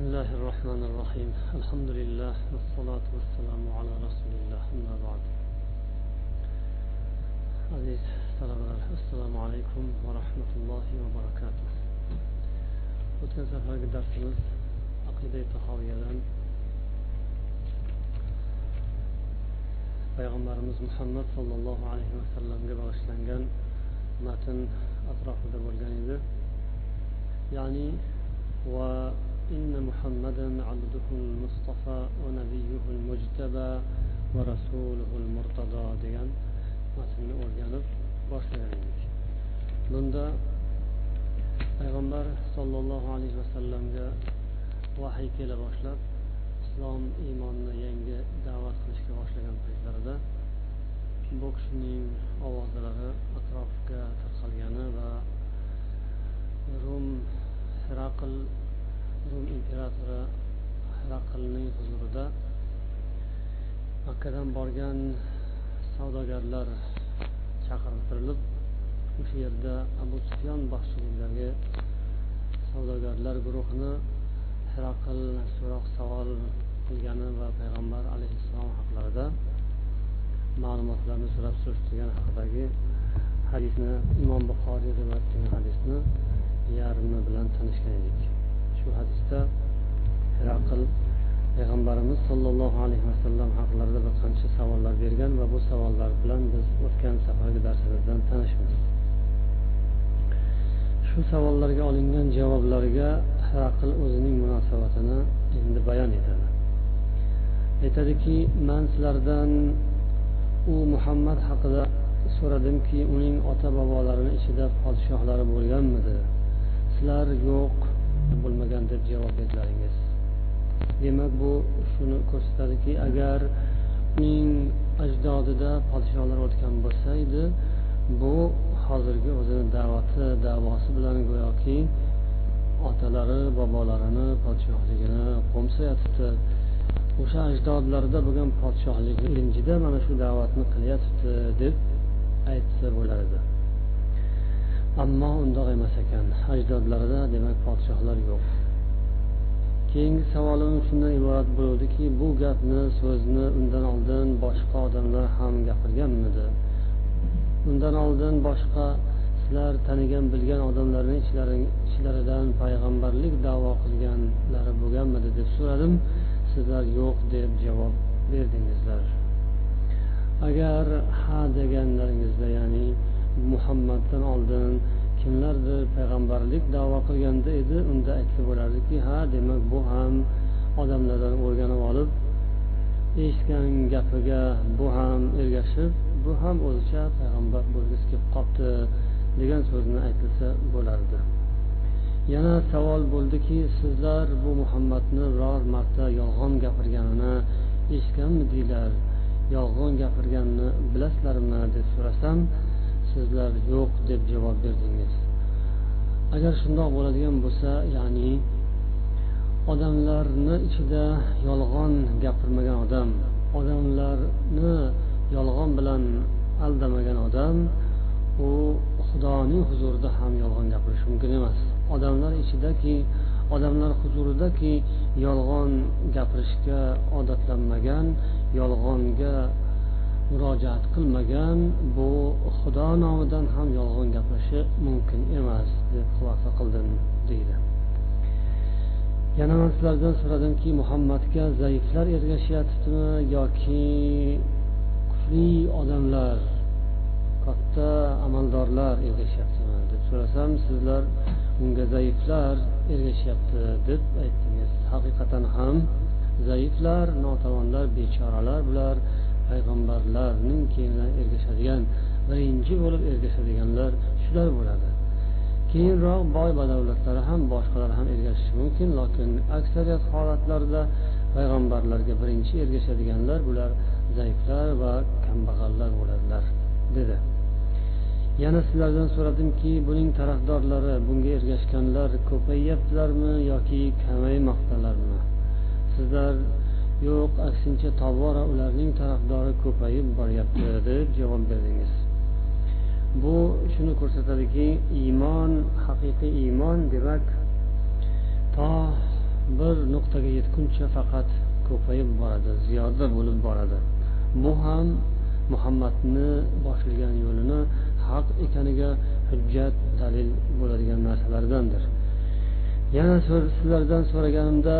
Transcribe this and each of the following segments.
بسم الله الرحمن الرحيم الحمد لله والصلاة والسلام على رسول الله أما بعد عزيز السلام عليكم السلام عليكم ورحمة الله وبركاته وتنسى فرق درسنا عقيدة تحاوية لن محمد صلى الله عليه وسلم قبل أشلنغان ماتن أطراف دبرغان يعني و إن محمدا عبده المصطفى ونبيه المجتبى ورسوله المرتضى degan matnni o'rganib boshlagan edik bunda payg'ambar sollallohu alayhi vasallamga vahiy kela boshlab islom iymonni yangi da'vat qilishga boshlagan paytlarida bu kishining ovozlari atrofga tarqalgani va rum hiraql rum imperatori hiraqlning huzurida makkadan borgan savdogarlar chaqirtirilib o'sha yerda abu sufyon boshchiligidagi savdogarlar guruhini hiraql so'roq savol qilgani va payg'ambar alayhissalom haqlarida ma'lumotlarni so'rab surishtirgani haqidagi hadisni imom buxoriy rivoyat qilgan hadisni yarmi bilan tanishgan edik. Shu hadisda hiraql payg'ambarimiz sollallohu alayhi vasallam haqlarida bir qancha savollar bergan va bu savollar bilan biz o'tgan safargi darsimizdan tanishmiz. Shu savollarga olingan javoblarga hiraql o'zining munosabatini endi bayon etadi. Aytadiki man sizlardan u muhammad haqida so'radimki uning ota bobolarini ichida podshohlari bo'lganmidi? Sizlar yo'q bo'lmagan deb javob berdilaringiz demak bu shuni ko'rsatadiki agar uning ajdodida podshohlar o'tgan bo'lsa edi bu hozirgi o'zini da'vati davosi bilan go'yoki otalari bobolarini podshohligini qo'msayatibdi. O'sha ajdodlarida bo'lgan podshohlik ilinjida mana shu da'vatni qilyatibdi deb aytsa bo'lar edi. Ammo undoq emas ekan. Ajdodlarida demak podshohlar yo'q. Keyingi savolim shundan iborat bo'luvdiki bu gapni so'zni undan oldin boshqa odamlar ham gapirganmidi? Undan oldin boshqa sizlar tanigan bilgan odamlarni ichlaridan payg'ambarlik davo qilganlari bo'lganmidi deb so'radim. Sizlar yo'q deb javob berdingizlar. Agar ha deganlaringizda ya'ni muhammaddan oldin kimlardir payg'ambarlik davo qilganda edi unda aytsa bo'lardiki ha demak bu ham odamlardan o'rganib olib eshitgan gapiga bu ham ergashib bu ham o'zicha payg'ambar bo'lgisi kelib qolibdi degan so'zni aytilsa bo'lardi. Yana savol bo'ldiki sizlar bu muhammadni biror marta yolg'on gapirganini eshitganmidinglar yolg'on gapirganini bilasizlarmi deb so'rasam sizlar yo'q deb javob berdingiz. Agar shundoq bo'ladigan bo'lsa ya'ni odamlarni ichida yolg'on gapirmagan odam odamlarni yolg'on bilan aldamagan odam u xudoning huzurida ham yolg'on gapirishi mumkin emas. Odamlar ichidaki odamlar huzuridaki yolg'on gapirishga odatlanmagan yolg'onga murojaat qilmagan bu xudo nomidan ham yolg'on gapirishi mumkin emas deb xulosa qildim deydi. Yana man sizlardan so'radimki muhammadga zaiflar ergashyaptimi yoki kuchli odamlar katta amaldorlar ergashyaptimi deb so'rasam sizlar unga zaiflar ergashyapti deb aytdingiz. Haqiqatan ham zaiflar notavonlar bechoralar bular payg'ambarlarning keyinidan ergashadigan birinchi bo'lib ergashadiganlar shular bo'ladi. Keyinroq boy badavlatlari ham boshqalar ham ergashishi mumkin lokin aksariyat holatlarda payg'ambarlarga birinchi ergashadiganlar bular zaiflar va kambag'allar bo'ladilar dedi. Yana sizlardan so'radimki buning tarafdorlari bunga ergashganlar ko'payyaptilarmi yoki kamaymoqdalarmi? Sizlar yo'q aksincha tobora ularning tarafdori ko'payib boryapti deb javob berdingiz. Bu shuni ko'rsatadiki iymon haqiqiy iymon demak to bir nuqtaga yetguncha faqat ko'payib boradi ziyoda bo'lib boradi. Bu ham muhammadni boshlagan yo'lini haq ekaniga hujjat dalil bo'ladigan narsalardandir. Yana sizlardan so'raganimda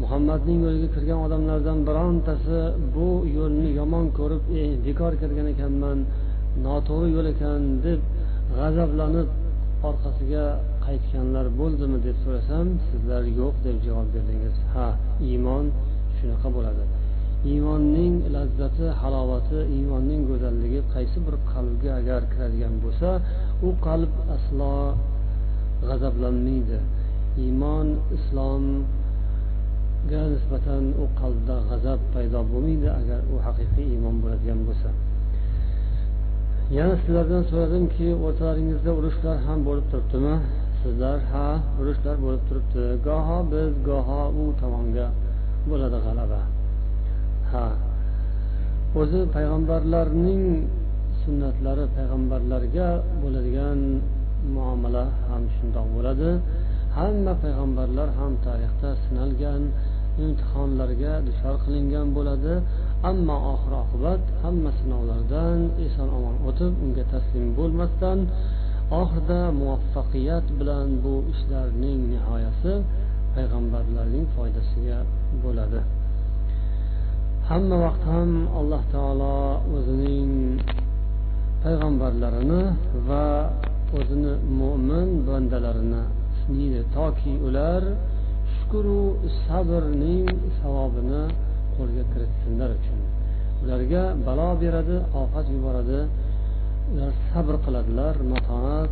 muhammadning yo'liga kirgan odamlardan birontasi bu yo'lni yomon ko'rib e bekor kirgan ekanman noto'g'ri yo'l ekan deb g'azablanib orqasiga qaytganlar bo'ldimi deb so'rasam sizlar yo'q deb javob berdingiz. Ha iymon shunaqa bo'ladi. Iymonning lazzati halovati iymonning go'zalligi qaysi bir qalbga agar kiradigan bo'lsa u qalb aslo g'azablanmaydi. Iymon islom ga nisbatan u qalbda g'azab paydo bo'lmaydi agar u haqiqiy iymon bo'ladigan bo'lsa. Yana sizlardan so'radimki o'rtalaringizda urushlar ham bo'lib turibdimi? Sizlar ha urushlar bo'lib turibdi. Goho biz goho u tomonga bo'ladi g'alaba. Ha. O'zi payg'ambarlarning sunnatlari payg'ambarlarga bo'ladigan muomala ham shundoq bo'ladi. Hamma payg'ambarlar ham tarixda sinalgan imtihonlarga duchor qilingan bo'ladi. Ammo oxir oqibat hamma sinovlardan eson omon o'tib unga taslim bo'lmasdan oxirida muvaffaqiyat bilan bu ishlarning nihoyasi payg'ambarlarning foydasiga bo'ladi. Hamma vaqt ham alloh taolo o'zining payg'ambarlarini va o'zini mo'min bandalarini sinaydi toki ular shukru sabrning savobini qo'lga kiritsinlar uchun. Ularga balo beradi ofat yuboradi. Ular sabr qiladilar matonat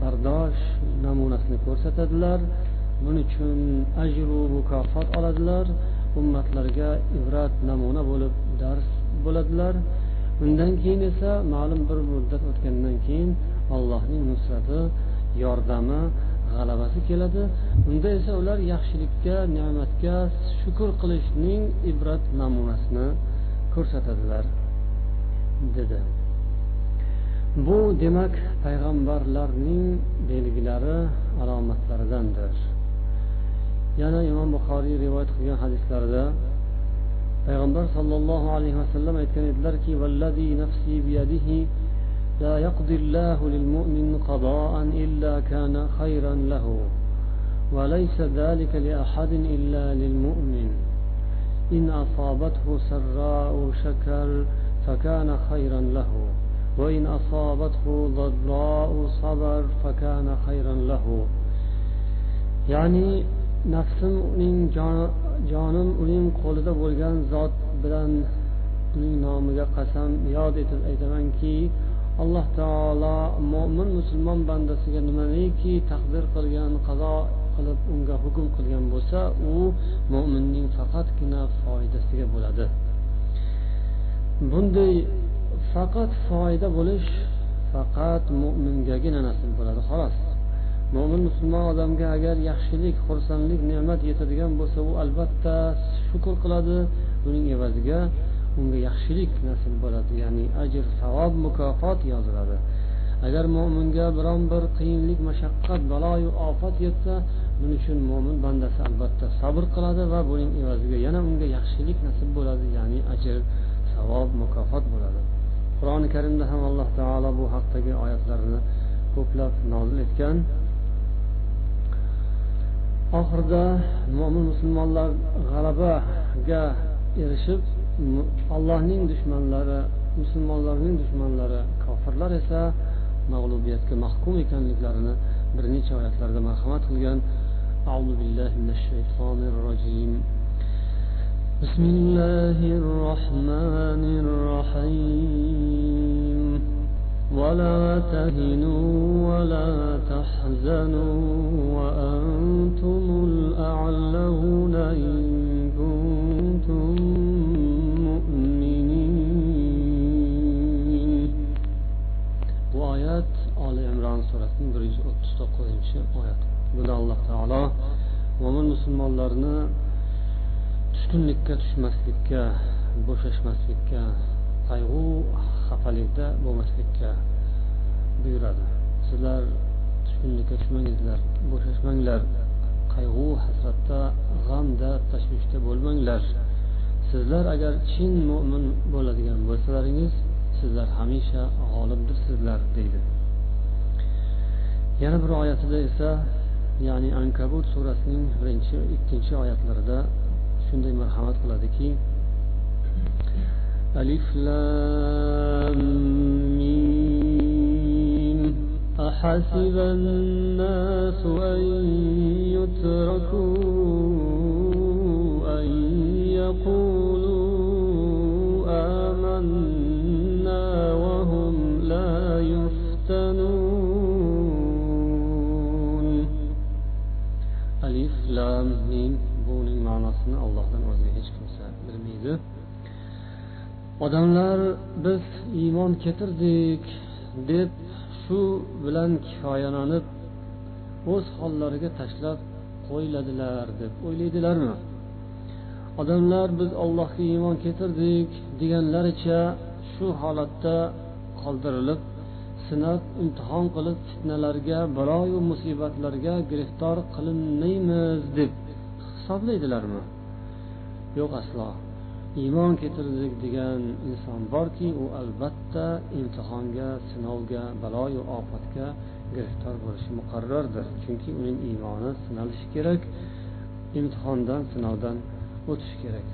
bardosh namunasini ko'rsatadilar. Buning uchun ajru mukofot oladilar. Ummatlarga ibrat namuna bo'lib dars bo'ladilar. Undan keyin esa ma'lum bir muddat o'tgandan keyin allohning nusrati yordami g'alabasi keladi. Unda esa ular yaxshilikka ne'matga shukur qilishning ibrat namunasini ko'rsatadilar dedi. Bu demak payg'ambarlarning belgilari alomatlaridandir. Yana imom buxoriy rivoyat qilgan hadislarida payg'ambar sollallohu alayhi vasallam aytgan edilarki لا يقضي الله للمؤمن قضاء إلا كان خيرا له وليس ذلك لأحد إلا للمؤمن. إن أصابته سراء شكر فكان خيرا له وإن أصابته ضراء صبر فكان خيرا له. يعني nafsim uning jonim uning qo'lida bo'lgan zot bilan uning nomiga qasam yod etib aytamanki alloh taolo mo'min musulmon bandasiga nimaiki taqdir qilgan qazo qilib unga hukm qilgan bo'lsa u mo'minning faqatgina foydasiga bo'ladi. Bunday faqat foyda bo'lish faqat mo'mingagina nasib bo'ladi xolos. Mo'min musulmon odamga agar yaxshilik xursandlik ne'mat yetadigan bo'lsa u albatta shukur qiladi buning evaziga unga yaxshilik nasib bo'ladi ya'ni ajr savob mukofot yoziladi. Agar mo'minga biron bir qiyinlik mashaqqat baloyu ofat yetsa buning uchun mo'min bandasi albatta sabr qiladi va buning evaziga yana unga yaxshilik nasib bo'ladi ya'ni ajr savob mukofot bo'ladi. Qur'oni karimda ham alloh taolo bu haqdagi oyatlarni ko'plab nozil etgan. Oxirida mo'min musulmonlar g'alabaga erishib allohning dushmanlari musulmonlarning dushmanlari kofirlar esa mag'lubiyatga mahkum ekanliklarini bir necha oyatlarda marhamat qilgan أعوذ بالله من الشيطان الرجيم بسم الله الرحمن الرحيم ولا تهنوا ولا تحزنوا وأنتم الأعلون إن bir yuz o'ttiz to'qqizinchi oyat. Bunda alloh taolo mo'min musulmonlarni tushkunlikka tushmaslikka bo'shashmaslikka qayg'u xafalikda bo'lmaslikka buyuradi. Sizlar tushkunlikka tushmangizlar bo'shashmanglar qayg'u hasratda g'amda tashvishda bo'lmanglar. Sizlar agar chin mo'min bo'ladigan bo'lsalaringiz sizlar hamisha g'olibdirsizlar deydi. yana bir oyatida esa ya'ni ankabut surasining birinchi ikkinchi oyatlarida shunday marhamat qiladiki alif lam mim أحسب الناس أن يتركوا odamlar biz iymon keltirdik deb shu bilan kifoyalanib o'z hollariga tashlab qo'yiladilar deb o'ylaydilarmi? Odamlar biz allohga iymon keltirdik deganlaricha shu holatda qoldirilib sinab imtihon qilib fitnalarga baloyu musibatlarga giriftor qilinmaymiz deb hisoblaydilarmi? Yo'q aslo. Iymon keltirdik degan inson borki u albatta imtihonga sinovga baloyu ofatga giriftor bo'lishi muqarrardir chunki uning iymoni sinalishi kerak imtihondan sinovdan o'tishi kerak.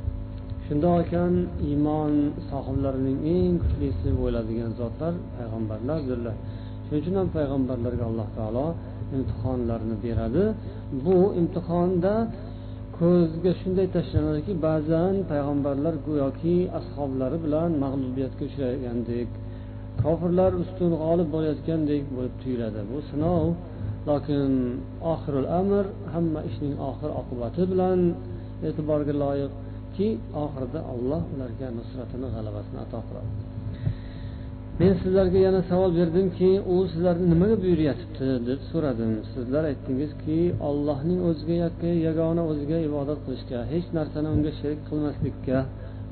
Shundoq ekan iymon sohiblarining eng kuchlisi bo'ladigan zotlar payg'ambarlardirlar shuning uchun ham payg'ambarlarga alloh taolo imtihonlarni beradi. Bu imtihonda ko'zga shunday tashlanadiki ba'zan payg'ambarlar go'yoki ashoblari bilan mag'lubiyatga uchragandek kofirlar ustun g'olib bo'layotgandek bo'lib tuyuladi. Bu sinov lokin oxirul amr hamma ishning oxir oqibati bilan e'tiborga loyiqki oxirida olloh ularga nusratini g'alabasini ato qiladi. Men sizlarga yana savol berdimki u sizlarni nimaga buyuryapti deb so'radim. Sizlar aytdingizki ollohning o'ziga yagona o'ziga ibodat qilishga hech narsani unga sherik qilmaslikka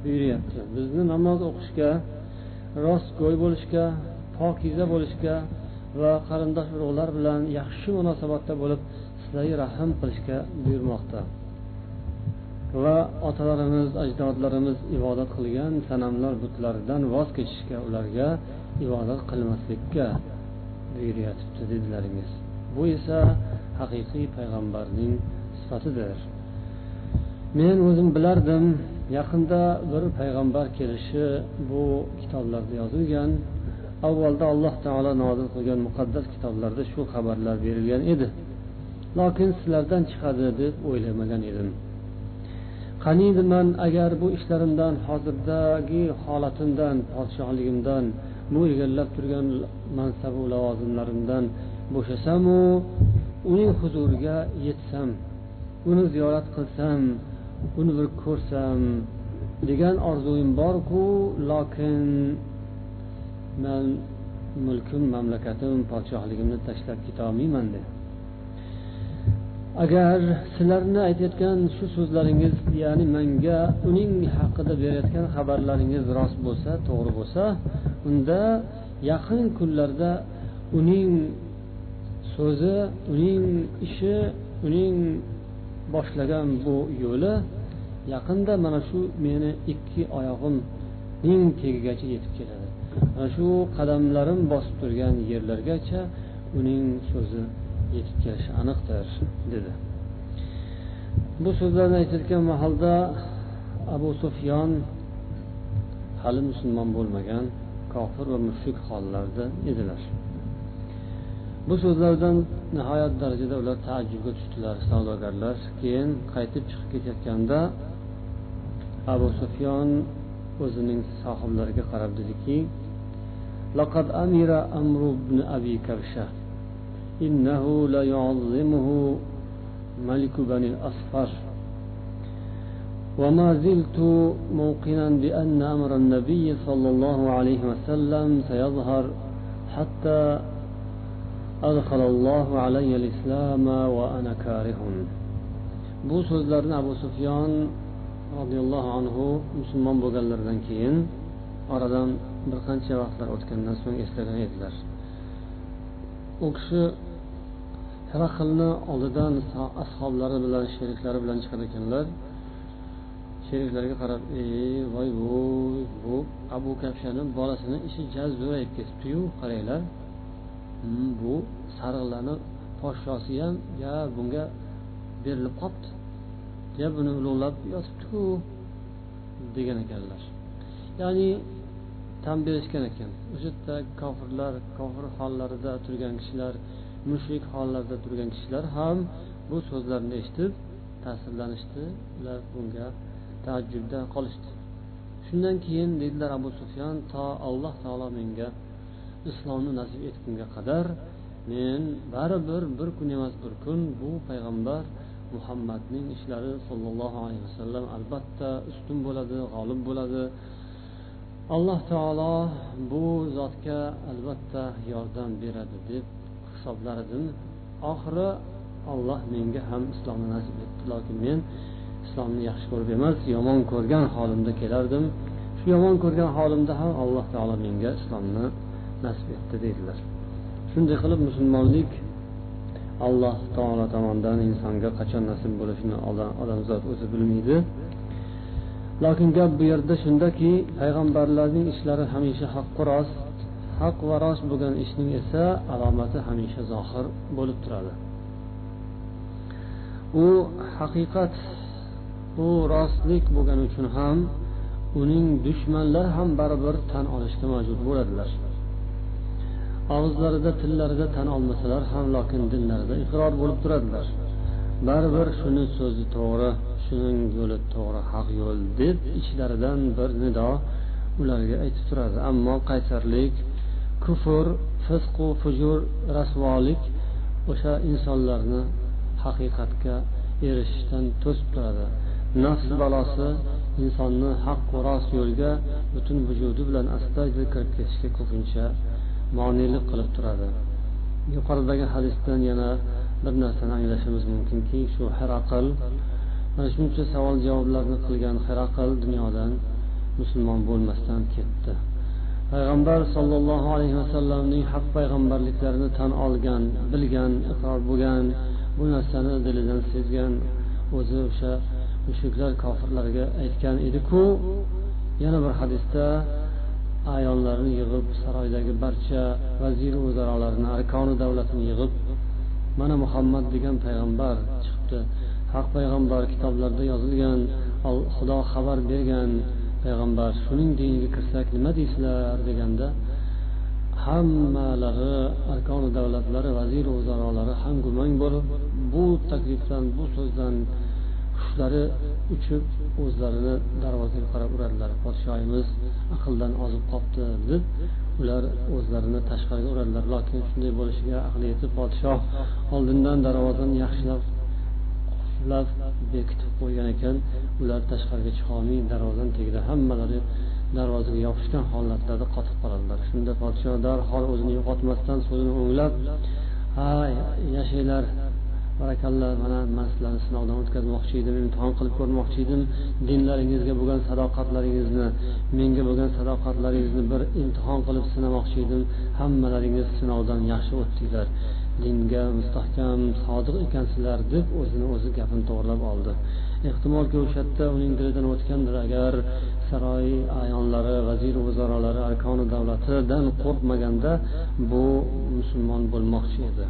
buyuryapti. Bizni namoz o'qishga rostgo'y bo'lishga pokiza bo'lishga va qarindosh urug'lar bilan yaxshi munosabatda bo'lib sizlarga rahm qilishga buyurmoqda. Va otalarimiz ajdodlarimiz ibodat qilgan sanamlar butlaridan voz kechishga ularga ibodat qilmaslikka buyuryapti dedilaringiz. Bu esa haqiqiy payg'ambarning sifatidir. Men o'zim bilardim yaqinda bir payg'ambar kelishi bu kitoblarda yozilgan. Avvalda alloh taolo nozil qilgan muqaddas kitoblarda shu xabarlar berilgan edi. Lokin sizlardan chiqadi deb o'ylamagan edim. Qaniydi man agar bu ishlarimdan hozirdagi holatimdan podshohligimdan bu egallab turgan mansabu lavozimlarimdan bo'shasamu uning huzuriga yetsam uni ziyorat qilsam uni bir ko'rsam degan orzuim borku lokin man mulkim mamlakatim podshohligimni tashlab ketolmayman dedi. Agar sizlarni aytayotgan shu so'zlaringiz ya'ni manga uning haqida berayotgan xabarlaringiz rost bo'lsa to'g'ri bo'lsa unda yaqin kunlarda uning so'zi uning ishi uning boshlagan bu yo'li yaqinda mana shu meni ikki oyog'imning tagigacha yetib keladi. Mana shu qadamlarim bosib turgan yerlargacha uning so'zi yetib kelishi aniqdir dedi bu so'zlarni aytayotgan mahalda abu sufyon hali musulmon bo'lmagan kofir va mushrik hollarda edilar bu so'zlardan nihoyat darajada ular taajjubga tushdilar savdogarlar keyin qaytib chiqib ketayotganda abu sufyon o'zining sohiblariga qarab dediki لقد أمر أمر بن أبي كبشة إنه ليعظمه ملك بني الأصفر وما زلت موقنا بأن أمر النبي صلى الله عليه وسلم سيظهر حتى أدخل الله علي الإسلام وأنا كاره bu so'zlarni abu sufyon roziyallohu anhu musulmon bo'lganlaridan keyin oradan bir qancha vaqtlar o'tgandan so'ng eslagan edilar u kishi hiraqlni oldidan ashoblari bilan sheriklari bilan chiqar ekanlar. Sheriklarga qarab ey voy voy bu abu kafshani bolasini ishi jaz zo'rayib ketibdiyu qaranglar hmm, bu sariqlarni podshosi ham ya bunga berilib qolibdi ya buni ulug'lab yotibdiku degan ekanlar. Ya'ni tan berishgan ekan. O'sha yerda kofirlar kofir hollarida turgan kishilar mushrik hollarda turgan kishilar ham bu so'zlarni eshitib ta'sirlanishdi ular bunga taajjubda qolishdi. Shundan keyin dedilar abu sufyon to alloh taolo menga islomni nasib etgunga qadar men baribir bir kun emas bir kun bu payg'ambar muhammadning ishlari sollallohu alayhi vasallam albatta ustun bo'ladi g'olib bo'ladi. Alloh taolo bu zotga albatta yordam beradi deb hisoblar edim oxiri olloh menga ham islomni nasib etdi. Lokin men islomni yaxshi ko'rib emas yomon ko'rgan holimda kelardim. Shu yomon ko'rgan holimda ham alloh taolo menga islomni nasib etdi deydilar. Shunday qilib musulmonlik alloh taolo tomonidan insonga qachon nasib bo'lishini odamzod o'zi bilmaydi. Lokin gap bu yerda shundaki payg'ambarlarning ishlari hamisha haqqu rost. Haq va rost bo'lgan ishning esa alomati hamisha zohir bo'lib turadi. U haqiqat u rostlik bo'lgani uchun ham uning dushmanlar ham baribir tan olishga majbur bo'ladilar. Og'izlarida tillarida tan olmasalar ham lokin dillarida iqror bo'lib turadilar. Baribir shuni so'zi to'g'ri shuning yo'li to'g'ri haq yo'l deb ichlaridan bir nido ularga aytib turadi. Ammo qaysarlik kufr fisqu fujur rasvolik o'sha insonlarni haqiqatga erishishdan to'sib turadi. Nafs balosi insonni haq rost yo'lga butun vujudi bilan astoydil kirib ketishga ko'pincha monelik qilib turadi. Yuqoridagi hadisdan yana bir narsani anglashimiz mumkinki shu hiraql mana shuncha savol javoblarni qilgan hiraql dunyodan musulmon bo'lmasdan ketdi. Payg'ambar sollallohu alayhi vasallamning haq payg'ambarliklarini tan olgan bilgan iqror bo'lgan bu narsani dilidan sezgan o'zi o'sha mushriklar kofirlarga aytgan ediku yana bir hadisda ayollarni yig'ib saroydagi barcha vazir o'zarolarni arkoni davlatni yig'ib mana muhammad degan payg'ambar chiqibdi haq payg'ambar kitoblarda yozilgan xudo xabar bergan payg'ambar shuning diniga kirsak nima deysizlar? deganda hammalari arkoni davlatlari vazir o'zarolari ham gumang bo'lib bu taklifdan bu so'zdan hushlari uchib o'zlarini darvozaga qarab uradilar. Podshoyimiz aqldan ozib qolibdi deb ular o'zlarini tashqariga uradilar. Lokin shunday bo'lishiga aqli yetib podshoh oldindan darvozani yaxshilab qulflab bekitib qo'ygan ekan ular tashqariga chiqolmay darvozani tagida hammalari darvozaga yopishgan holatlarda qotib qoladilar. Shunda podsho darhol o'zini yo'qotmasdan so'zini o'nglab ha yashanglar barakalla mana man sizlarni sinovdan o'tkazmoqchi edim imtihon qilib ko'rmoqchi edim. Dinlaringizga bo'lgan sadoqatlaringizni menga bo'lgan sadoqatlaringizni bir imtihon qilib sinamoqchi edim. Hammalaringiz sinovdan yaxshi o'tdinglar. Dinga mustahkam sodiq ekansizlar deb o'zini o'zi gapini to'g'irlab oldi. Ehtimolki o'sha yerda uning dilidan o'tgandir agar saroy ayonlari vazir vazoralari arkoni davlatidan qo'rqmaganda bu musulmon bo'lmoqchi edi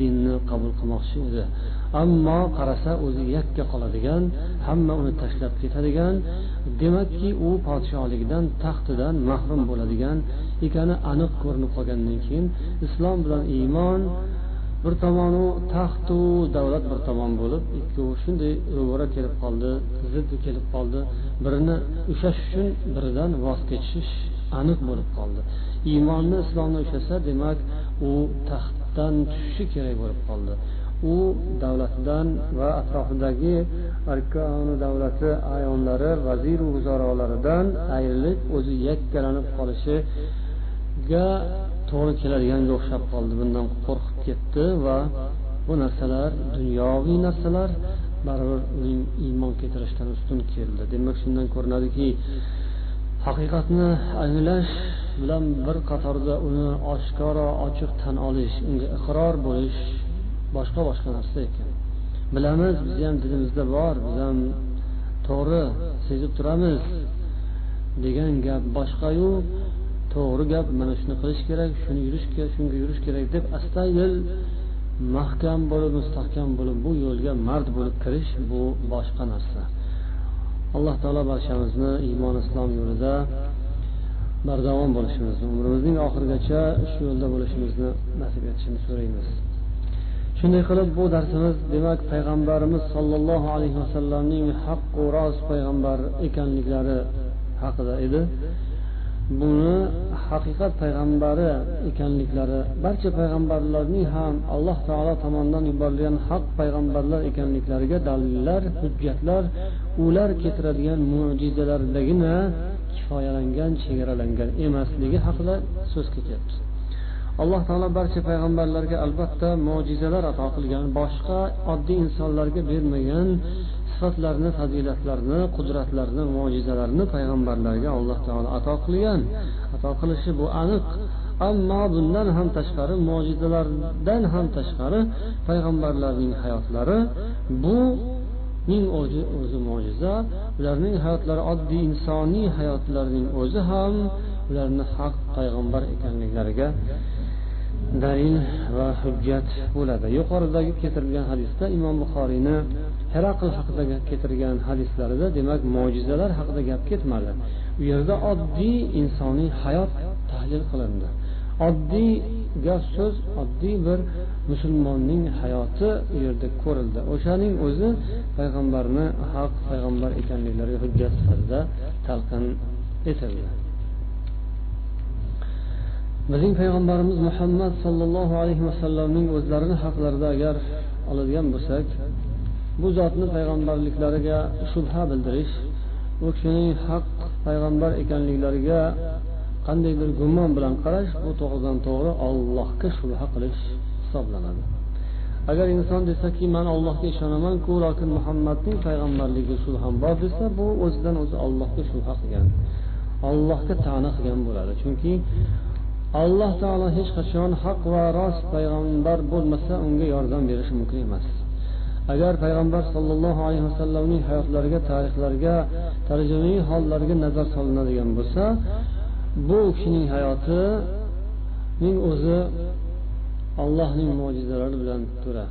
dinni qabul qilmoqchi edi. Ammo qarasa o'zi yakka qoladigan hamma uni tashlab ketadigan demakki u podshohligidan taxtidan mahrum bo'ladigan ekani aniq ko'rinib qolgandan keyin islom bilan iymon bir tomonu taxtu davlat bir tomon bo'lib ikkovi shunday ro'bara kelib qoldi zid kelib qoldi. Birini ushlash uchun biridan voz kechish aniq bo'lib qoldi. Iymonni islomni ushlasa demak u taxtdan tushishi kerak bo'lib qoldi. U davlatdan va atrofidagi arkoni davlati ayonlari vaziru vuzarolaridan ayrilib o'zi yakkalanib qolishiga to'g'ri keladiganga o'xshab qoldi. Bundan qo'rqib ketdi va bu narsalar dunyoviy narsalar baribir uning iymon keltirishdan ustun keldi. Demak shundan ko'rinadiki haqiqatni anglash bilan bir qatorda uni oshkora ochiq tan olish unga iqror bo'lish boshqa boshqa narsa ekan. Bilamiz biz ham dilimizda bor biz ham to'g'ri sezib turamiz degan gap boshqayu. To'g'ri gap mana shuni qilish kerak shuni yurish kerak shunga yurish kerak deb astoydil mahkam bo'lib mustahkam bo'lib bu yo'lga mard bo'lib kirish bu boshqa narsa. Alloh taolo barchamizni iymon islom yo'lida bardavom bo'lishimizni umrimizning oxirigacha shu yo'lda bo'lishimizni nasib etishini so'raymiz. Shunday qilib bu darsimiz demak payg'ambarimiz sollallohu alayhi vasallamning haqqu rost payg'ambar ekanliklari haqida edi. Buni haqiqat payg'ambari ekanliklari barcha payg'ambarlarning ham alloh taolo tomonidan yuborilgan haq payg'ambarlar ekanliklariga dalillar hujjatlar ular keltiradigan mo'jizalardagina kifoyalangan chegaralangan emasligi haqida so'z ketyapti. Alloh taolo barcha payg'ambarlarga albatta mo'jizalar ato qilgan boshqa oddiy insonlarga bermagan sifatlarni fazilatlarni qudratlarni mo'jizalarni payg'ambarlarga alloh taolo ato qilgan. Ato qilishi bu aniq. Ammo bundan ham tashqari mo'jizalardan ham tashqari payg'ambarlarning hayotlari bu ning o'zi o'zi mo'jiza ularning hayotlari oddiy insoniy hayotlarning o'zi ham ularni haq payg'ambar ekanliklariga dalil va hujjat bo'ladi. Yuqoridagi keltirilgan hadisda imom buxoriyni heraql haqida keltirgan hadislarida demak mo'jizalar haqida gap ketmadi. U yerda oddiy insoniy hayot tahlil qilindi. Oddiy gap so'z oddiy bir musulmonning hayoti u yerda ko'rildi. O'shaning o'zi payg'ambarni haq payg'ambar ekanliklariga hujjat sifatida talqin etildi. Bizning payg'ambarimiz muhammad sollallohu alayhi vasallamning o'zlarini haqlarida agar oladigan bo'lsak bu zotni payg'ambarliklariga shubha bildirish u kishining haq payg'ambar ekanliklariga qandaydir gumon bilan qarash bu to'g'ridan to'g'ri ollohga shubha qilish hisoblanadi. Agar inson desaki man allohga ishonamanku lokin muhammadning payg'ambarligiga shubham bor desa bu o'zidan o'zi ollohga shubha qilgan ollohga ta'na qilgan bo'ladi. Chunki alloh taolo hech qachon haq va rost payg'ambar bo'lmasa unga yordam berishi mumkin emas. Agar payg'ambar sollallohu alayhi vasallamning hayotlariga tarixlariga tarjimai hollariga nazar solinadigan bo'lsa bu kishining hayotining o'zi allohning mo'jizalari bilan to'la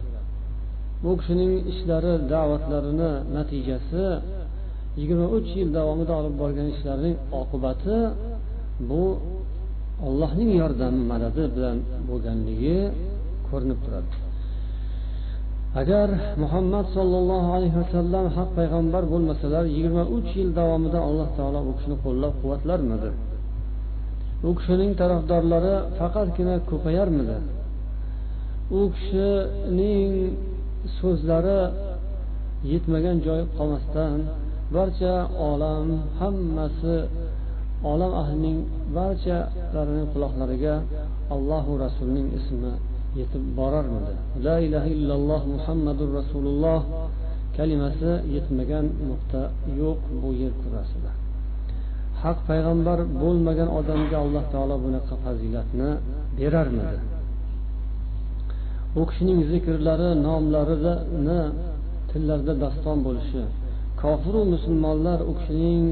bu kishining ishlari da'vatlarini natijasi yigirma uch yil davomida olib borgan ishlarining oqibati bu allohning yordami madadi bilan bo'lganligi ko'rinib turadi. Agar muhammad sollallohu alayhi vasallam haq payg'ambar bo'lmasalar yigirma uch yil davomida alloh taolo u kishini qo'llab quvvatlarmidi? U kishining tarafdorlari faqatgina ko'payarmidi? U kishining so'zlari yetmagan joyi qolmasdan barcha olam hammasi olam ahlining barchalarining quloqlariga allohu rasulning ismi yetib borarmidi? La ilaha illalloh muhammadu rasululloh kalimasi yetmagan nuqta yo'q bu yer kurrasida haq payg'ambar bo'lmagan odamga alloh taolo bunaqa fazilatni berarmidi? U kishining zikrlari nomlarini tillarda daston bo'lishi kofiru musulmonlar u kishining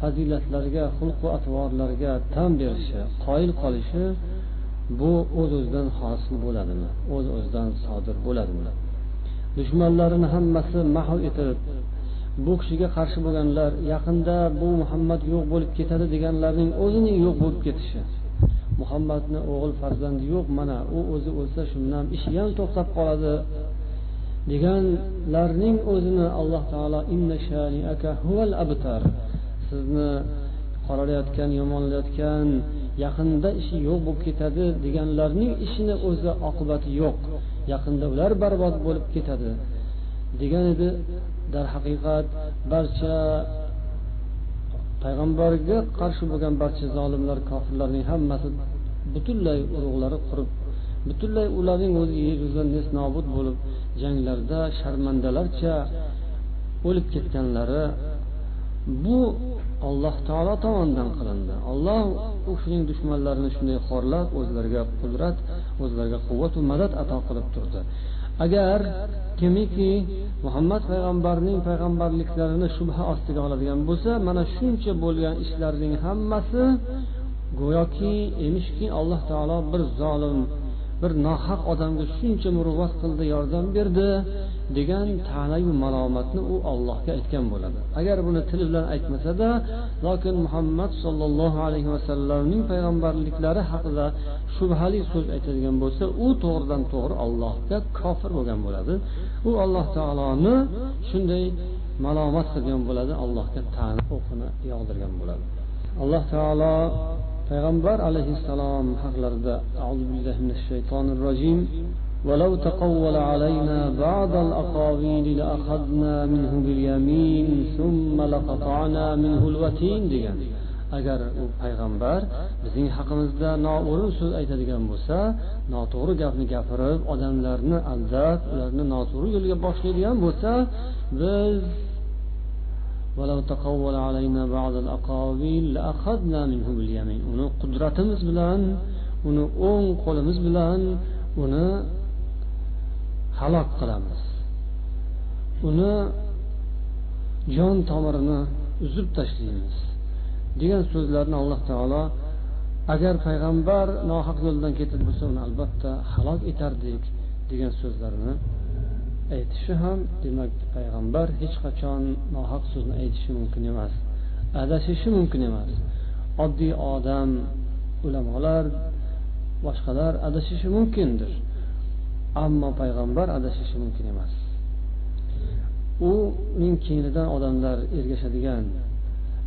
fazilatlariga xulqu atvorlariga tan berishi qoyil qolishi bu o'z o'zidan hosil bo'ladimi? O'z o'zidan sodir bo'ladimi? Dushmanlarini hammasi mahv etib bu kishiga qarshi bo'lganlar yaqinda bu muhammad yo'q bo'lib ketadi deganlarning o'zining yo'q bo'lib ketishi. Muhammadni o'g'il farzandi yo'q mana u o'zi o'lsa shundan ishi ham to'xtab qoladi deganlarning o'zini alloh taolo sizni qoralayotgan yomonlayotgan yaqinda ishi yo'q bo'lib ketadi deganlarning ishini o'zi oqibati yo'q. Yaqinda ular barbod bo'lib ketadi degan edi. Darhaqiqat barcha payg'ambarga qarshi bo'lgan barcha zolimlar kofirlarning hammasi butunlay urug'lari qurib butunlay ularning o'zi yer yuzidan nes nobud bo'lib janglarda sharmandalarcha o'lib ketganlari bu alloh taolo tomonidan qilindi. Olloh u kishining dushmanlarini shunday xorlab o'zlariga qudrat o'zlariga quvvatu madad ato qilib turdi. Agar kimiki muhammad payg'ambarning payg'ambarliklarini shubha ostiga oladigan bo'lsa mana shuncha bo'lgan ishlarning hammasi go'yoki emishki alloh taolo bir zolim bir nohaq odamga shuncha muruvvat qildi yordam berdi. Degan ta'nayu malomatni u ollohga aytgan bo'ladi. Agar buni tili bilan aytmasada lokin muhammad sollallohu alayhi vasallamning payg'ambarliklari haqida shubhali so'z aytadigan bo'lsa u to'g'ridan to'g'ri allohga kofir bo'lgan bo'ladi. U alloh taoloni shunday malomat qilgan bo'ladi allohga tani o'qini yog'dirgan bo'ladi. Alloh taolo payg'ambar alayhissalom haqlarida auzu billahi minash shaytonir rojim ولو تقول علينا بعض الأقاويل لأخذنا منه باليمين ثم لقطعنا منه الوتين degan agar u payg'ambar bizning haqimizda noo'rin so'z aytadigan bo'lsa noto'g'ri gapni gapirib odamlarni aldab ularni noto'g'ri yo'lga boshlaydigan bo'lsa biz uni qudratimiz bilan uni o'ng qo'limiz bilan uni halok qilamiz. Uni jon tomirini uzib tashlaymiz degan so'zlarni alloh taolo agar payg'ambar nohaq yo'ldan ketib bo'lsa uni albatta halok etardik degan so'zlarni aytishi ham demak payg'ambar hech qachon nohaq so'zni aytishi mumkin emas adashishi mumkin emas. Oddiy odam ulamolar boshqalar adashishi mumkindir. Ammo payg'ambar adashishi mumkin emas. Uning keynidan odamlar ergashadigan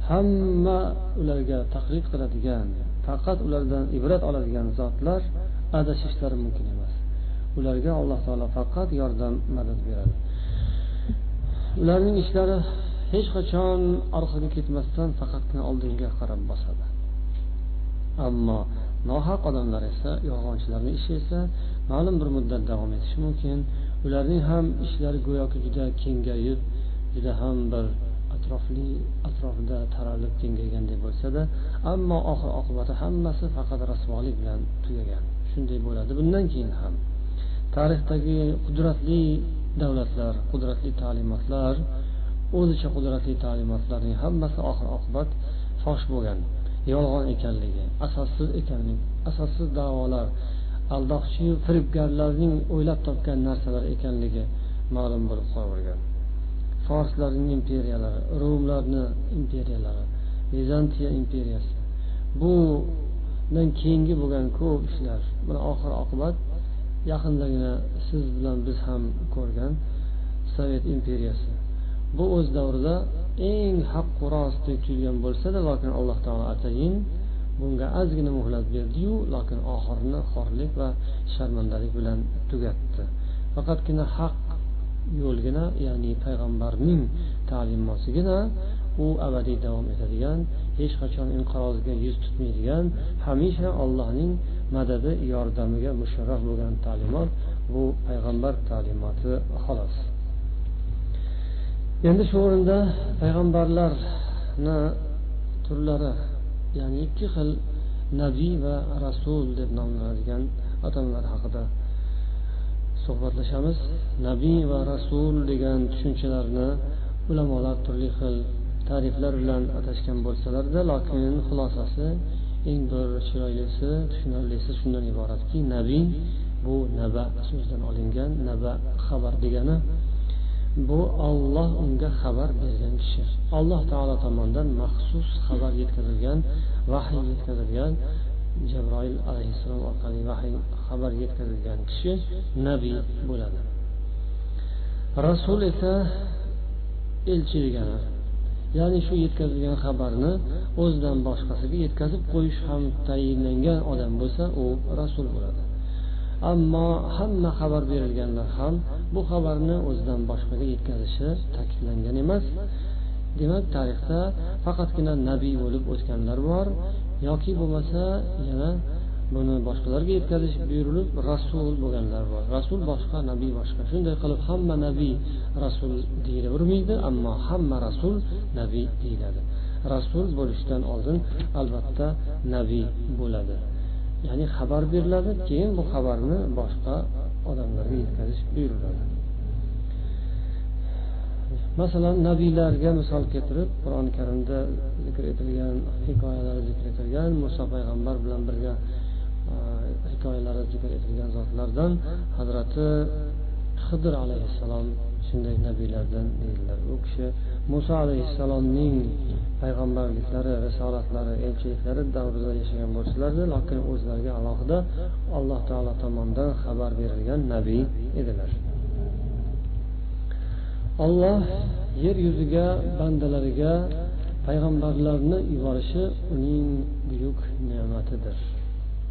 hamma ularga taqlid qiladigan faqat ulardan ibrat oladigan zotlar adashishlari mumkin emas. Ularga alloh taolo faqat yordam madad beradi. Ularning ishlari hech qachon orqaga ketmasdan faqatgina oldinga qarab bosadi. Ammo nohaq odamlar esa yolg'onchilarni ishi esa ma'lum bir muddat davom etishi mumkin. Ularning ham ishlari go'yoki juda kengayib juda ham bir atrofli atrofida taralib kengayganday bo'lsada ammo oxir oqibati hammasi faqat rasvolik bilan tugagan. Shunday bo'ladi. Bundan keyin ham tarixdagi qudratli davlatlar qudratli ta'limotlar o'zicha qudratli ta'limotlarning hammasi oxir oqibat fosh bo'lgan. Yolg'on ekanligi asossiz ekanligi asossiz da'volar aldoqchi firibgarlarning o'ylab topgan narsalar ekanligi ma'lum bo'lib qolavergan forslarning imperiyalari rumlarni imperiyalari vizantiya imperiyasi. Bundan keyingi bo'lgan ko'p ishlar. Buni oxir oqibat yaqindagina siz bilan biz ham ko'rgan sovet imperiyasi. Bu o'z davrida eng haqqu rost deb tuyulgan bo'lsada lokin alloh taolo atayin bunga ozgina muhlat berdiyu lokin oxirini xorlik va sharmandalik bilan tugatdi. Faqatgina haq yo'lgina ya'ni payg'ambarning ta'limotigina u abadiy davom etadigan hech qachon inqirozga yuz tutmaydigan hamisha allohning madadi yordamiga musharraf bo'lgan ta'limot bu payg'ambar ta'limoti xolos. Endi shu o'rinda payg'ambarlarni turlari ya'ni ikki xil nabiy va rasul deb nomlanadigan odamlar haqida suhbatlashamiz. Nabiy va rasul degan tushunchalarni ulamolar turli xil ta'riflar bilan atashgan bo'lsalarda lokin xulosasi eng bir chiroylisi tushunarlisi shundan iboratki nabiy bu naba so'zidan olingan naba xabar degani bu olloh unga xabar bergan kishi. Alloh taolo tomonidan maxsus xabar yetkazilgan vahiy yetkazilgan jabroil alayhissalom orqali vahiy xabar yetkazilgan kishi nabiy bo'ladi. Rasul esa elchi degani ya'ni shu yetkazilgan xabarni o'zidan boshqasiga yetkazib qo'yish ham tayinlangan odam bo'lsa u rasul bo'ladi. Ammo hamma xabar berilganlar ham bu xabarni o'zidan boshqaga yetkazishi ta'kidlangan emas. Demak tarixda faqatgina nabiy bo'lib o'tganlar bor yoki bo'lmasa yana buni boshqalarga yetkazish buyurilib rasul bo'lganlar bor. Rasul boshqa nabiy boshqa. Shunday qilib hamma nabiy rasul deyilavermaydi ammo hamma rasul nabiy deyiladi. Rasul bo'lishdan oldin albatta nabiy bo'ladi. Ya'ni xabar beriladi keyin bu xabarni boshqa odamlarga yetkazish buyuriladi. Masalan nabiylarga misol keltirib qur'oni karimda zikr etilgan hikoyalar zikr etilgan muso payg'ambar bilan birga e, hikoyalari zikr etilgan zotlardan hazrati hidir alayhissalom shunday nabiylardan deydilar. U kishi muso alayhissalomning payg'ambarliklari risolatlari elchiliklari davrida yashagan bo'lsalarda lekin o'zlariga alohida alloh taolo tomonidan xabar berilgan nabiy edilar. Olloh yer yuziga bandalariga payg'ambarlarni yuborishi uning buyuk ne'matidir.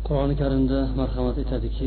Qur'oni karimda marhamat aytadiki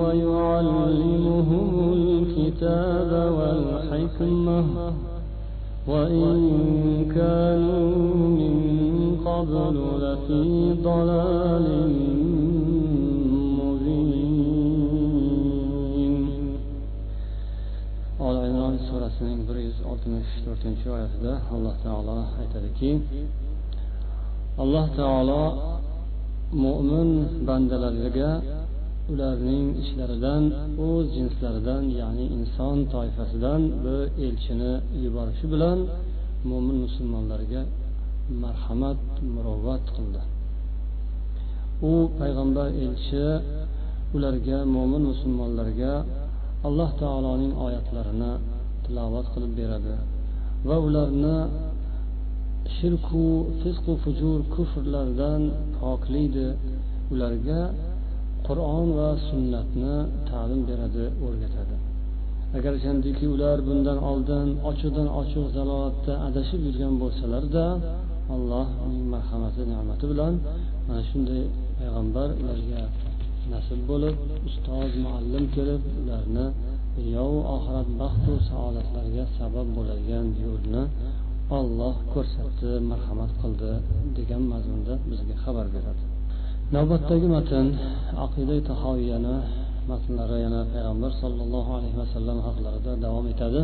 ويعلمهم الكتاب والحكمة وإن كانوا من قبل لفي ضلال surasining bir yuz oltmish to'rtinchi oyatida alloh taolo aytadiki alloh taolo mo'min bandalariga ularning ishlaridan o'z jinslaridan ya'ni inson toifasidan bir elchini yuborishi bilan mo'min musulmonlarga marhamat muruvvat qildi. U payg'ambar elchi ularga mo'min musulmonlarga alloh taoloning oyatlarini tilovat qilib beradi va ularni shirku fisqu fujur kufrlardan poklaydi. Ularga qur'on va sunnatni ta'lim beradi o'rgatadi. Agarchandiki ular bundan oldin ochiqdan ochiq zalolatda adashib yurgan bo'lsalarda alloh uning marhamati ne'mati bilan mana shunday payg'ambar ularga nasib bo'lib ustoz muallim kelib ularni dunyovu oxirat baxtu saodatlarga sabab bo'ladigan yo'lni olloh ko'rsatdi marhamat qildi degan mazmunda bizga xabar beradi. Navbatdagi matn aqida tahoviyani matnlari yana payg'ambar sollallohu alayhi vasallam haqlarida davom etadi.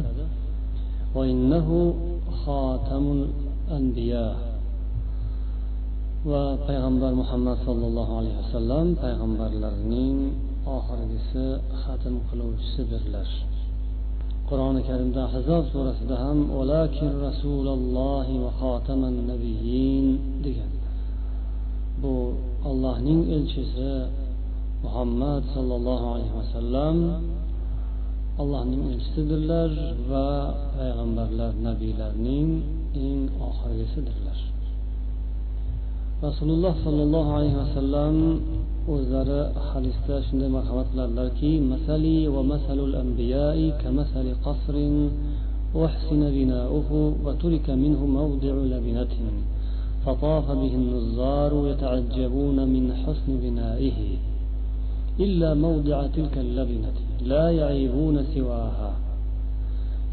Va payg'ambar muhammad sollallohu alayhi vasallam payg'ambarlarning oxirgisi xatm qiluvchisidirlar qur'oni karimda ahzob surasida ham rasulullohi va nabiyin degan. bu allohning elchisi muhammad sollallohu alayhi vasallam allohning elchisidirlar va payg'ambarlar nabiylarning eng oxirgisidirlar rasululloh sollallohu alayhi vasallam o'zlari hadisda shunday marhamat qiladilarki masali va masalul anbiyai kamasali qasrin أحسن بناؤه وترك منه موضع لبنة فطاف به النظار يتعجبون من حسن بنائه إلا موضع تلك اللبنة لا يعيبون سواها.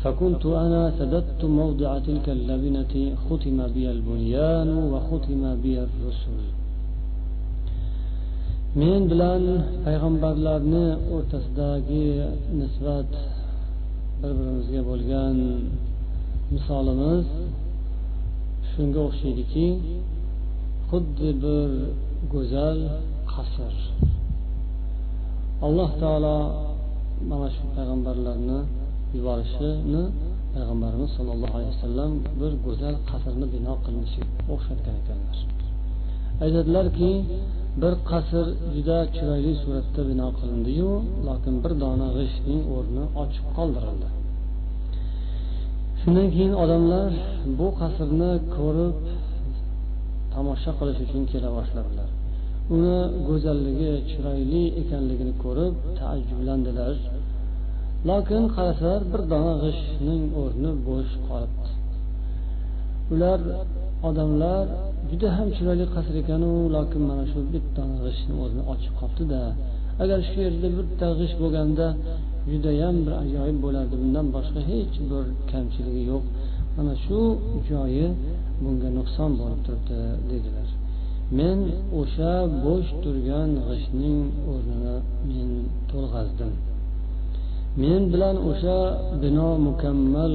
فكنت أنا سددت موضع تلك اللبنة ختم بي البنيان وختم بي الرسل. Men bilan payg'ambarlarni o'rtasidagi nisbat bir birimizga bo'lgan misolimiz shunga o'xshaydiki xuddi bir go'zal qasr. Alloh taolo mana shu payg'ambarlarni yuborishini payg'ambarimiz sollallohu alayhi vasallam bir go'zal qasrni bino qilinishiga o'xshatgan ekanlar. Aytadilarki bir qasr juda chiroyli suratda bino qilindiyu lokin bir dona g'ishtning o'rni ochiq qoldirildi shundan keyin odamlar bu qasrni ko'rib tomosha qilish uchun kela boshladilar. Uni go'zalligi chiroyli ekanligini ko'rib taajjublandilar. Lokin qarasalar bir dona g'ishtning o'rni bo'sh qolibdi. Ular odamlar juda ham chiroyli qasr ekanu lokin mana shu bitta g'ishtni o'zini ochib qolibdida agar shu yerda bitta g'isht bo'lganda judayam bir ajoyib bo'lardi. Bundan boshqa hech bir kamchiligi yo'q. Mana shu joyi bunga nuqson bo'lib turibdi dedilar. Men o'sha bo'sh turgan g'ishtning o'rnini men to'lg'azdim. Men bilan o'sha bino mukammal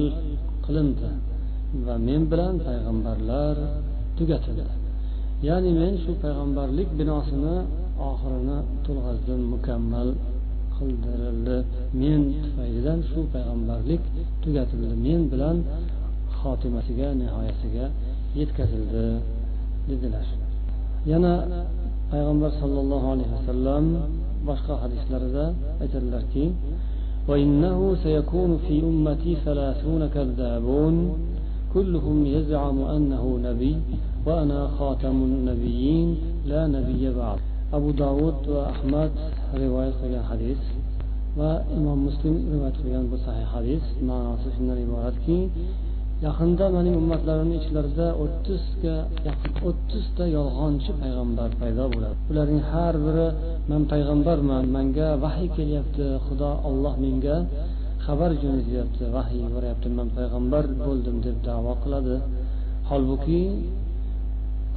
qilindi va men bilan payg'ambarlar tugatildi. Ya'ni men shu payg'ambarlik binosini oxirini to'lg'azdim mukammal qildirildi men tufaylidan shu payg'ambarlik tugatildi men bilan xotimasiga nihoyasiga yetkazildi dedilar yana payg'ambar sollallohu alayhi vasallam boshqa hadislarida aytadilarki وإنه سيكون في أمتي ثلاثون كذابون كلهم يزعم أنه نبي وأنا خاتم النبيين لا نبي بعد أبو داود وأحمد rivoyat qilgan hadis va imom muslim rivoyat qilgan bu sahih hadis ma'nosi shundan iboratki yaqinda mening ummatlarimni ichlarida o'ttizga yaqin o'ttizta yolg'onchi payg'ambar paydo bo'ladi. Ularning har biri man payg'ambarman manga vahiy kelyapti xudo olloh menga xabar jo'natyapti vahiy yuboryapti man payg'ambar bo'ldim deb davo qiladi. Holbuki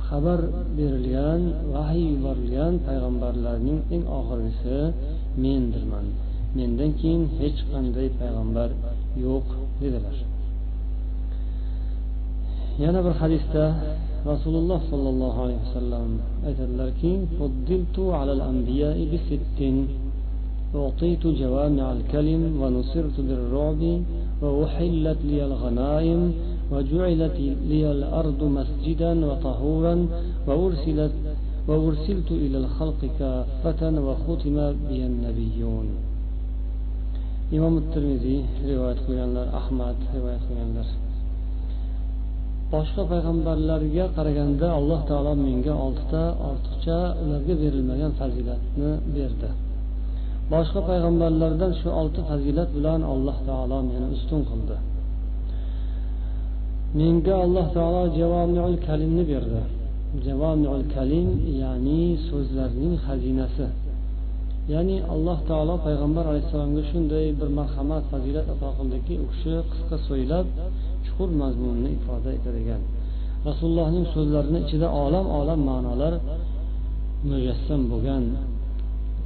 xabar berilgan vahiy yuborilgan payg'ambarlarning eng oxirgisi mendirman mendan keyin hech qanday payg'ambar yo'q dedilar yana bir hadisda rasululloh sollallohu alayhi vasallam aytadilarki أعطيت جوامع الكلم ونصرت بالرعب وأحلت لي الغنائم وجعلت لي الأرض مسجدا وطهورا وأرسلت وأرسلت إلى الخلق كافة وختم بي النبيون إمام الترمذي رواية قيانلر أحمد رواية قيانلر boshqa payg'ambarlarga qaraganda alloh taolo menga oltita ortiqcha ularga berilmagan fazilatni berdi boshqa payg'ambarlardan shu olti fazilat bilan alloh taolo meni ustun qildi Menga alloh taolo javomiul kalimni berdi. Javomiul kalim ya'ni so'zlarning xazinasi. Ya'ni alloh taolo payg'ambar alayhissalomga shunday bir marhamat fazilat ato qildiki u kishi qisqa so'ylab chuqur mazmunni ifoda etadigan. Rasulullohning so'zlarini ichida olam olam ma'nolar mujassam bo'lgan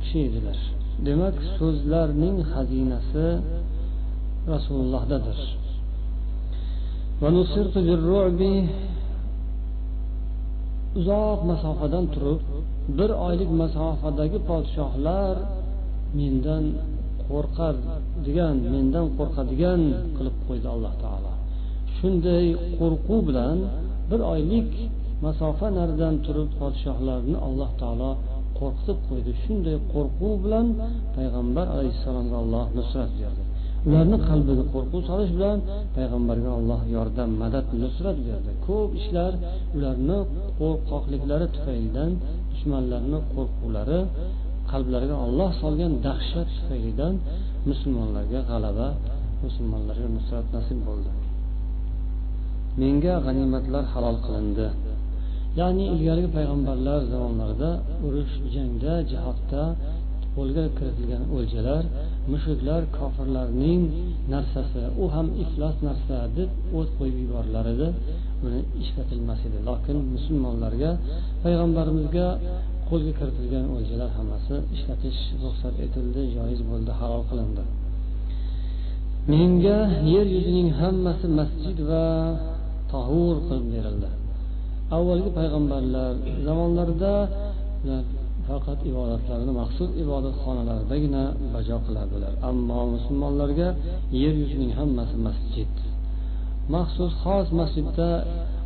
kishi edilar. Demak so'zlarning xazinasi rasulullohdadir. Uzoq masofadan turib bir oylik masofadagi podshohlar mendan qo'rqadigan mendan qo'rqadigan qilib qo'ydi alloh taolo. Shunday qo'rquv bilan bir oylik masofa naridan turib podshohlarni alloh taolo qo'rqitib qo'ydi. Shunday qo'rquv bilan payg'ambar alayhissalomga alloh nusrat berdi. Ularni qalbiga qo'rquv solish bilan payg'ambarga alloh yordam madad nusrat berdi. Ko'p ishlar ularni qo'rqoqliklari tufaylidan dushmanlarni qo'rquvlari qalblariga olloh solgan dahshat tufaylidan musulmonlarga g'alaba musulmonlarga nusrat nasib bo'ldi. Menga g'animatlar halol qilindi. Ya'ni ilgarigi payg'ambarlar zamonlarida urush jangda jihodda qo'lga kiritilgan o'ljalar mushriklar kofirlarning narsasi. U ham iflos narsa deb o't qo'yib yuborilar edi buni ishlatilmas edi. Lokin musulmonlarga payg'ambarimizga qo'lga kiritilgan o'ljalar hammasi ishlatish ruxsat etildi joiz bo'ldi halol qilindi. Menga yer yuzining hammasi masjid va tahur qilib berildi. Avvalgi payg'ambarlar zamonlarida faqat ibodatlarini maxsus ibodatxonalardagina bajo qiladilar ammo musulmonlarga yer yuzining hammasi masjid. Maxsus xos masjidda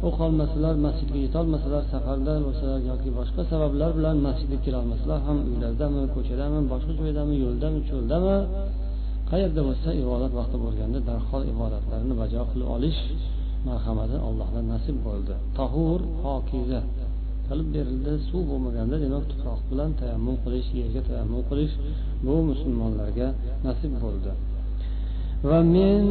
o'qolmasalar masjidga yetolmasalar safarda bo'lsalar yoki boshqa sabablar bilan masjidga kirolmasalar ham uylaridami ko'chadami boshqa joydami yo'ldami cho'ldami qayerda bo'lsa ibodat vaqti bo'lganda darhol ibodatlarini bajo qilib olish marhamati allohdan nasib bo'ldi. Tahur pokiza. Qilib berildi. Suv bo'lmaganda demak tuproq bilan tayammum qilish yerga tayammum qilish bu musulmonlarga nasib bo'ldi. Va men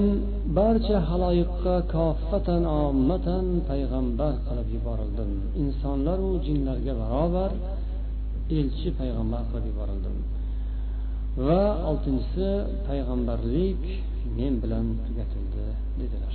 barcha haloyiqqa koffatan ommatan payg'ambar qilib yuborildim. Insonlaru jinlarga barobar elchi payg'ambar qilib yuborildim. Va oltinchisi payg'ambarlik men bilan tugatildi dedilar.